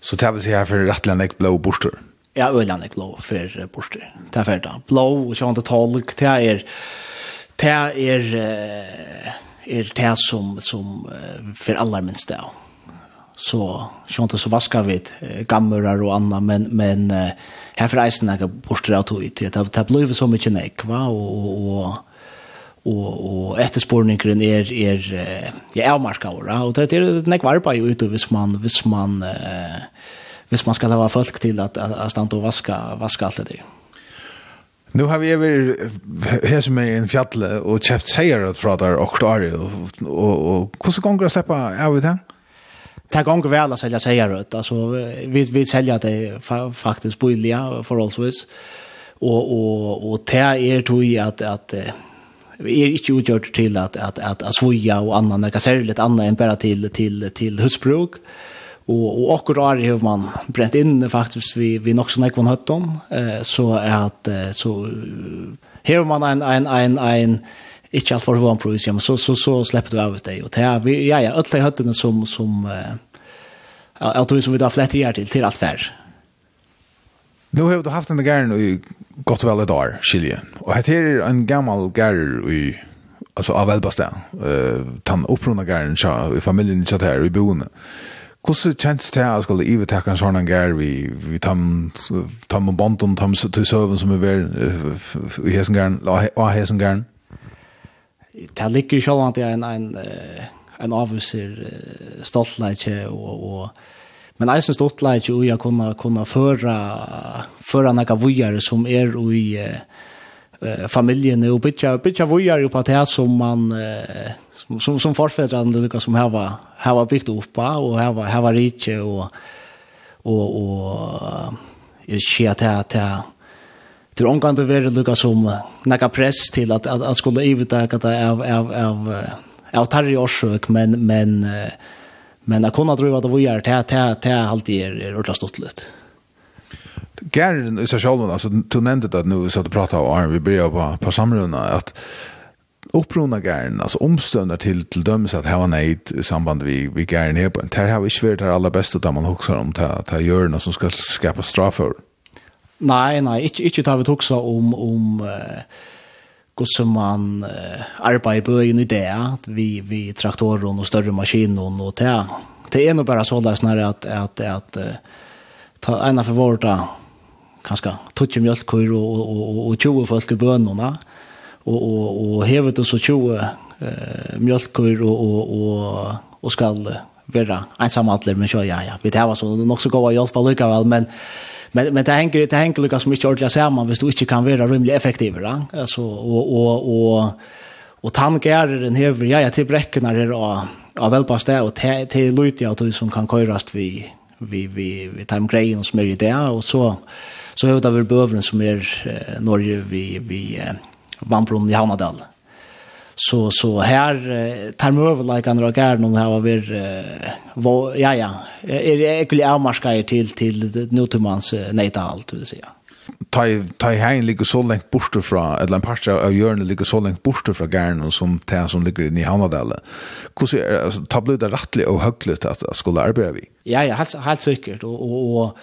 Så det vil si her här för rättlandig blå borstor. Ja, ölandig blå för borster. Det är färdigt. Blå och tolk, det är det är er det som som för alla minst det Så sånt så vaskar vi gammurar och annat men men här för isen där borstor att ut det det blir så mycket nek va och og, og etterspårningeren er, er, er avmarska ora Og det er nek varpa jo ut hvis man, hvis man, eh, hvis man skal ha folk til at, at, at standa og vaska, vaska alt det. Nu har vi över här som är en fjälle och köpt säger att från där och där och och hur ska gånger släppa av det? Det gånger väl att sälja säger att alltså vi vi säljer det faktiskt billiga för allsvis. Och och och det är tror jag att att vi är inte utgjort till att att att, att svoja och annan det kan säga lite annat än bara till till till husbruk och och akkurat har man bränt in faktiskt vi vi nog så näkvon hötton eh så att så har man en en en en inte allt för vad pris ja så så så släppte vi av det och det vi ja ja alla höttorna som som eh att vi som vi då flätt här till till allt färre Nu har du haft en gärn i gott väl ett år, skilje. Och här är en gammal gärn i alltså av Elbasta. Eh uh, tan upprona gärn så i familjen så där i boende. Hur så känns det att skulle Eva ta kan såna gär vi vi tam tam band och tam så till servern som är väl i hesen gärn och hesen gärn. Det ligger ju själva inte en en en avviser stoltleike och och Men eisen stått leit jo jeg kunne, kunne føre, føre noen vujere som er i uh, familjen og bytja, bytja vujere på det som man Uh, som, som, som forfedrande lukka som hava, hava byggt oppa og hava, hava rike og og og jeg ser at det det det omgang det være lukka som nekka press til at at, at skulle ivita at av av av av tarri orsøk men men uh, Men jag kunde tro att det var det här det här det här alltid är ordentligt stort lite. Gärden i sig själv, alltså du nämnde det nu så att du pratade om Arne, vi började på, på samrunda, att upprona gärna, alltså omståndar till, till dömes att här var nejt i samband vi, vi gärna här på. Det här har vi inte varit det allra bästa där man huxar om att här gör något som ska skapa straff för. Nej, nej, inte, inte tar vi huxar om, om uh, god som man uh, arbeider på en idé, det, vi, vi traktorer og større maskiner og det. Det er nog bara så där snarare att att att ta ena för vårt kanske tutje mjölkkor och och och och 20 folk i bönorna och och och hevet och så 20 eh mjölkkor och och och och skall vara ensamma atler, men så ja ja vi det var så nog så goda hjälp på lika väl men men men det hänger det hänger Lucas mycket ordentligt samman, visst du inte kan vara rimligt effektiv, va? Alltså och och och och tankar den här ja jag till bräckorna det och av välpast det och till till Lutia och som kan köras vi vi vi vi time grejen som är ju där och så så över där vi behöver som är norr vi vi Vambrun i Hanadal så så här tar man över like andra garden och har vi ja ja är det ekli avmarskar till till nutumans nejta allt vill säga ta ta hein ligger så långt bort ifrån eller en part av Jörn ligger så långt bort ifrån garden som tän som ligger i Hanadalen. Hur ser alltså tablet det rättligt och högligt att skulle arbeta vi. Ja ja helt helt säkert och och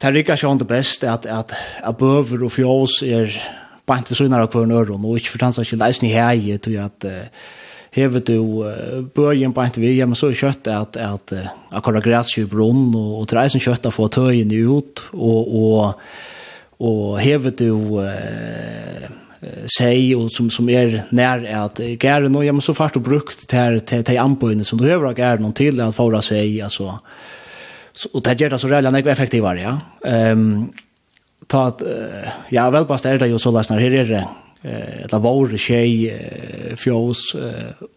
Det rykker ikke det best at, at, above bøver og fjås er bant vi søgnar av hver nøyre, och inte for tanns ikke leisen i hei, til att hevet du bøyen på en vi, ja, men så er kjøtt at, at akkurat græs i brunn, og, og til reisen kjøtt få tøyen ut, og, og, og hevet du eh, seg, og som, som er nær at gæren, og ja, men så fart og brukt til, til, til anbøyene som du hever av gæren til at fara seg, altså, og det gjør det så reellan effektivare, ja. Um, ta at, ja, väl er det jo så løsner, her er det, eh eller vår tjej, fjås,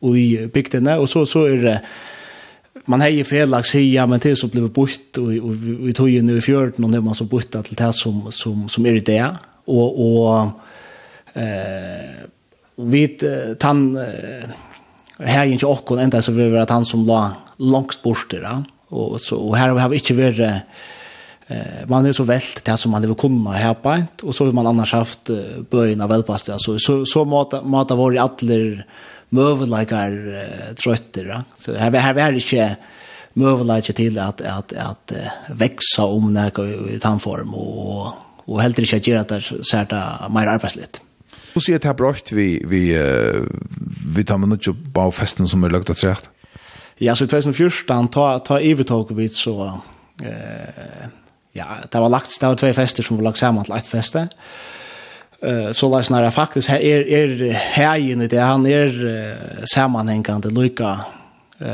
i bygdene, og så, så er det, man har ju felaks men det så blev bort och vi tog ju nu i fjärden och det man så bort till det som som som är det och och eh vid han här inte och ända så vi var att han som la långt bort där och så och här har vi inte varit Eh, man är så vält det som man vill kunna här på ett och så har man annars haft eh, böjna välpast alltså så så mata mata var i alla mövelikar eh, trötter så här här är inte mövelikar till att att att växa om när i tandform och och helt inte att göra det så här mer arbetsligt. Och så är det här brakt vi vi vi tar med inte på festen som är lagt att säga. Ja, så 2014 ta ta övertag vi så eh ja, det var lagt, det var två fester som var lagt samman till ett feste. Uh, så lär snarare faktiskt här är, är hägen i det, han är uh, sammanhängande lycka uh,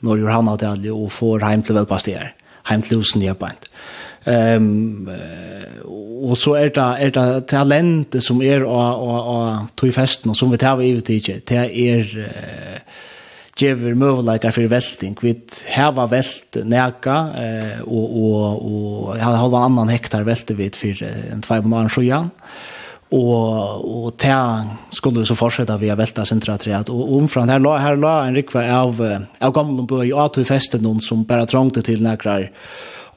när Johanna och Dalje och får hem till välpastier, hem till husen i Japan. Um, uh, och så är det är det talentet som är och och och tog i festen och som vi tar i det är uh, gjever møvleikar for velting. Vi heva velt neka, eh, og, og, og jeg hadde en annan hektar velte vi for en tvei måneder sjuan. Og, og ta skulle vi så fortsette via velta sentratreat. Og omfram, her la, her la en rikva av, av gamle bøy, og at vi festet noen som bare trongte til nekrar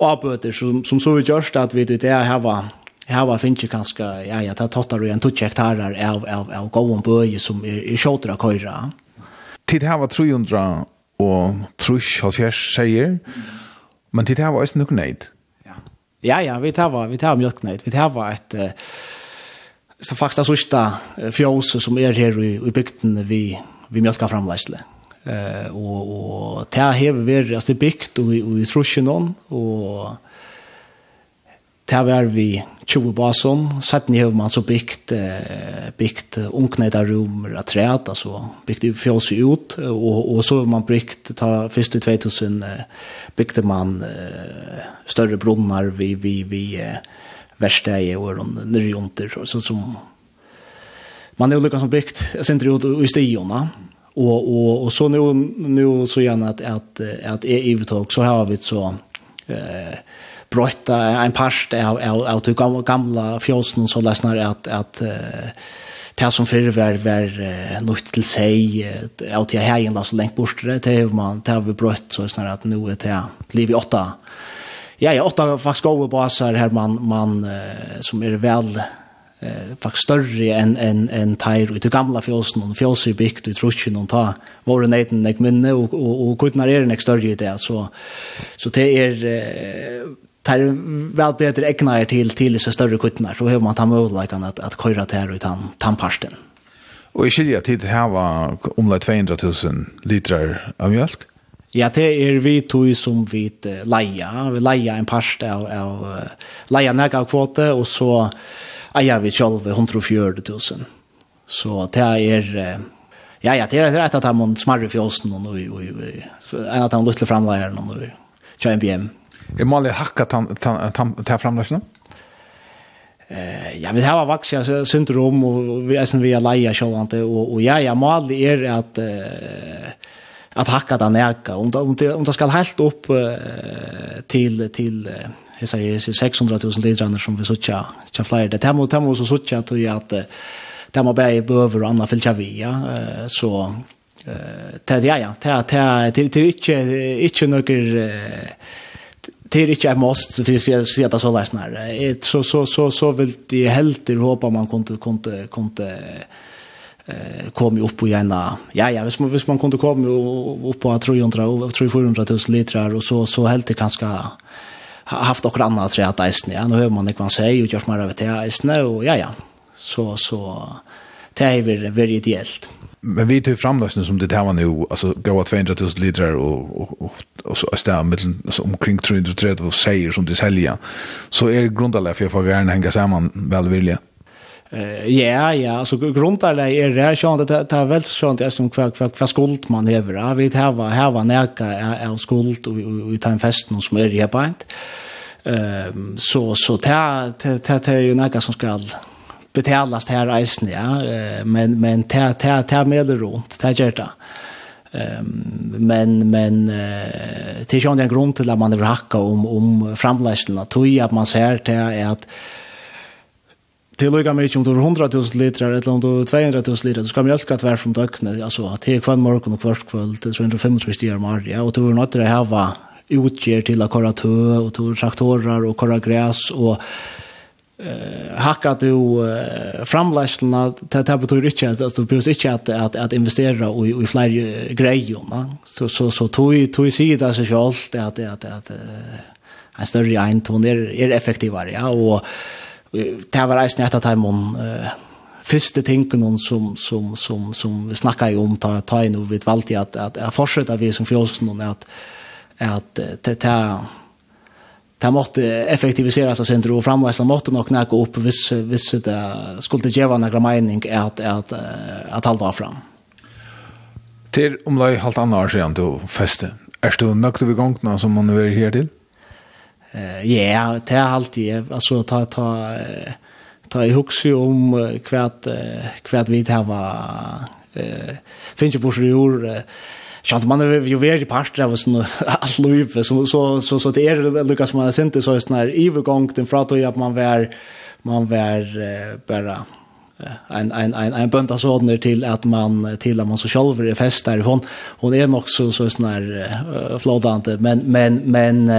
avbøter, som, som så vi gjørst at vi det er heva Här var finns ju ganska ja jag tar tottar och en tutsch hektarer av av av gåvon böje som är är skotrar köra tid her var 300 og trus trusch halvfjers seier, men tid her var også nok nøyd. Ja, ja, ja vi tar var, vi tar hava nøyd. vi tar var et, uh, så faktisk det sørste fjøset som er her i, i bygden vi, vi mjölka framleisle. Uh, og, og det har vært, altså det er bygd og, og i trusjen og Det var vi 20 basen. Setten har man så byggt, eh, byggt unknäta rum och träd, alltså byggt fjås ut. Och, och så har man byggt, ta, först i 2000 eh, byggde man eh, större brunnar vi vi vi eh, värsta i åren, nyrjonter, så, så som man är olika som byggt, jag ser inte ut i stiorna. Och, och, och så nu, nu så gärna att, att, att är övertag så har vi så eh brötta en parst av av av de gamla fjosen så läsnar att att det som förr var var något till sig att jag här ända så länge bort det hur man tar vi brött så snarare att nu är det liv i åtta. Ja, ja, åtta fast gå på så här man man som är väl eh faktiskt större än en en tire ut gamla fjolsen och fjolsen byggt ut ruschen och ta var det en nek minne och och och kunna är en större det så så det är eh tar väl bättre ägnar till till så större kuttnar så hur man tar möjligheten att att köra där utan tamparsten Och i skilja tid här var omlai 200 000 liter av mjölk. Ja, det är vi tog som vi leia. Vi leia en parst av, av leja näka kvote och så eier vi selv 140 000. Så det er, ja, ja, det er rett at man smarrer fjåsen og, og, og, og en av de lytte framleierne og kjører BM. Er Mali hakka til framleisene? Eh, ja, vi har vaxia syndrom og vi er som vi er leia sjålvante og, og ja, ja, Mali er at Uh, at hakka den eka om, om, om det skal helt opp uh, til, til uh, jeg sier 600 000 litrene som vi sutja, tja flere. Det er må så sutja til at det må bare bøver og annet fylkja via, ja, så det er ja, ja, det er ikke, ikke noe, det er ikke et måst, for jeg sier det så leisen her. Så, så, så, så vil de helt håpe man kunne, kunne, kunne, eh kom ju upp på gärna ja ja visst man visst man kunde komma upp på 300 300 000 liter och så så helt det kanske haft och andra tre att isen ja. Nu hör man det man säger ju gjort mer av det isen och ja ja. Så så det är väl väldigt ideellt men vi tar fram som det här var nu alltså gå 200 000 liter och och och, och så stämmer mellan alltså omkring 330 och säger som det säljer så är grundaläget för jag får gärna hänga samman välvilja Eh ja, ja, så grundarna är det så sånt att det är väl sånt jag som kvar kvar kvar skuld man över. Ja, vi det här var här var näka är skuld och vi tar en fest någon som är det på. Ehm så så ta ta ta ju näka som ska betalas här reisen ja, men men ta ta ta med det runt, ta gör det. Ehm men men eh det är ju en grund till att man vill hacka om om framläsningen. Tror jag att man ser det är att till lika mycket om du 100 000 liter eller om du 200 000 liter du ska mjölka ett värd från dögnet alltså att det kväll morgon och kvart kväll till 225 timmar mer ja och du är något det här var utger till att köra tö och tog traktorer och köra gräs och eh hacka du uh, framläslarna det här betyder inte att du behöver inte att att att investera och i fler grejer va så så så tog tog sig det så självt att att att en större ein ton är är effektivare ja och det var reisen etter timen uh, første tingen som, som, som, som vi snakket om ta, ta inn og vi valgte at, at jeg fortsetter vi som fjolsen at, at det er Det måtte effektiviseras av sindro og framleisla måtte nok nægge opp hvis, hvis det skulle ge vara några mening at, at, at halda av fram. Til omlai halvt anna år siden du feste, er du nøkte ved gongna som man er her til? Eh ja, det är alltid alltså ta ta ta i huxi om kvärt kvärt vi det var eh finns ju på sjur Sjant man är ju väldigt i parter av sån allt löp så så så så det är Lucas man är inte så just när övergång den från att man var man var bara en en en en bönta sådner till att man till att man så själv är fest därifrån hon är nog så så sån här men men men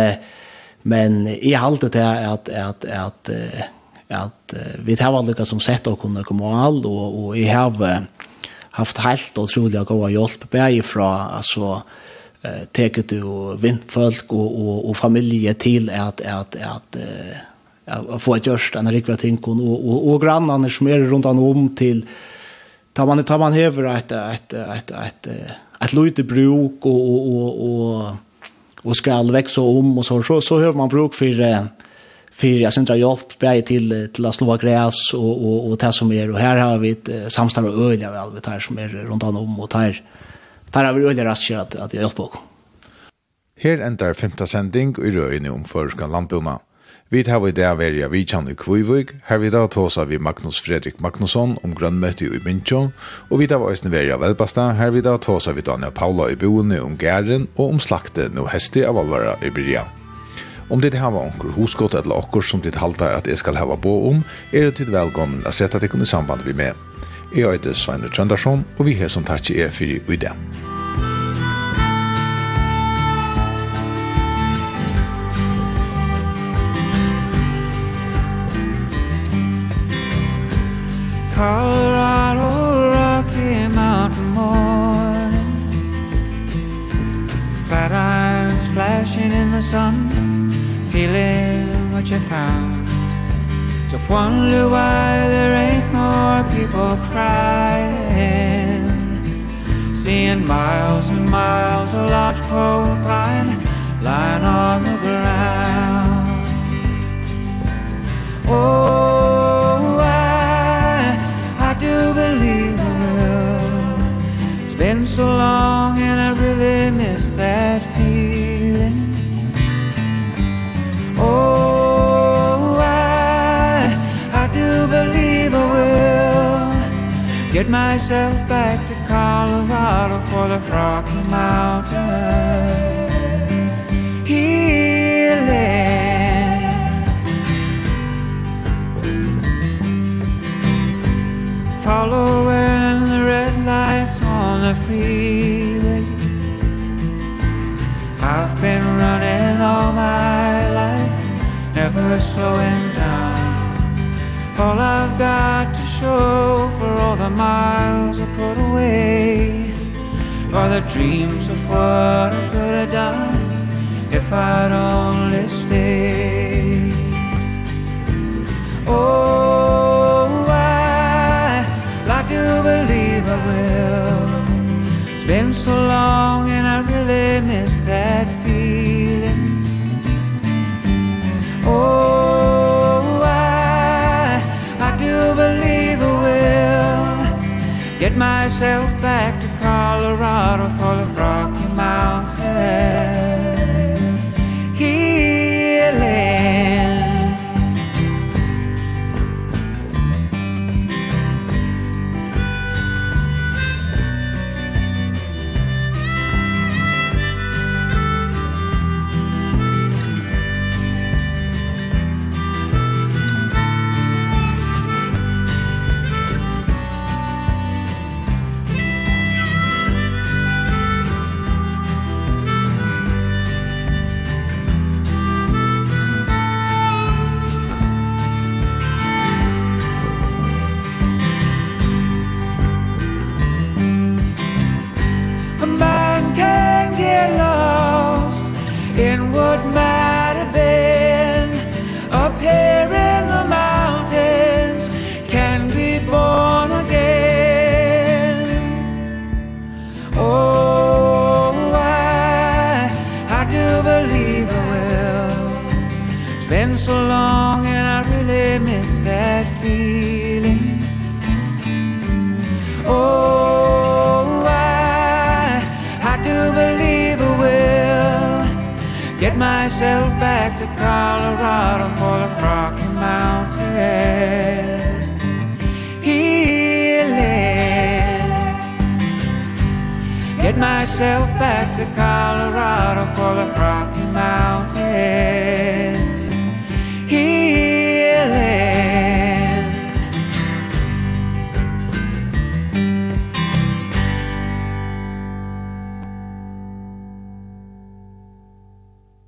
Men i allt det är att att att att vi tar alle som sett och kunna komma all, och och i har haft helt utrolig god hjelp, bare alltså eh teket du vindfolk och och och familje till att att att att få ett gjørst enn rikva tinkon, och och och grannarna som är runt om till tar man, tar man över ett ett ett ett ett lite bruk och och och och ska växa om och så så så hör man bruk för för jag centra hjälp till till att slå gräs och och och det som är och här har vi ett samstar och öliga väl vet här som är runt om och här där har vi öliga rascher att att jag hjälper. Här ändar femte sänding i röjning om förskan landbona. Vi tar vi det veri av Vidjan i Kvivvig, her vi da tåsa vi Magnus Fredrik Magnusson om grønnmøte i Mincho, og vi tar også veri av velbasta, her vi da tåsa vi Daniel Paula i boende om gæren og om slakte no hesti av alvara i Bria. Om det hava onkur hoskott eller okkur som dit halta at jeg skal hava bo om, er det tid velkommen å sette deg i samband vi med. Jeg heter Svein Trøndarsson, og vi har som takk i er fyrir i dag. Colorado Rocky Mountain morning Fat irons flashing in the sun. Feeling what you found. Just wonder why there ain't more people crying. Seeing miles and miles of large pole pine Lying on the ground. Oh so long and I really miss that feeling. Oh, I, I do believe I will Get myself back to Colorado for the Rocky Mountain Healing. Following the red lights on the freeway. I've been running all my life Never slowing down. All I've got to show For all the miles I put away Are the dreams of what I could have done If I'd only stayed. Oh, I like to believe I will been so long and I really miss that feeling. Oh, I, I do believe I will Get myself back to Colorado for the rock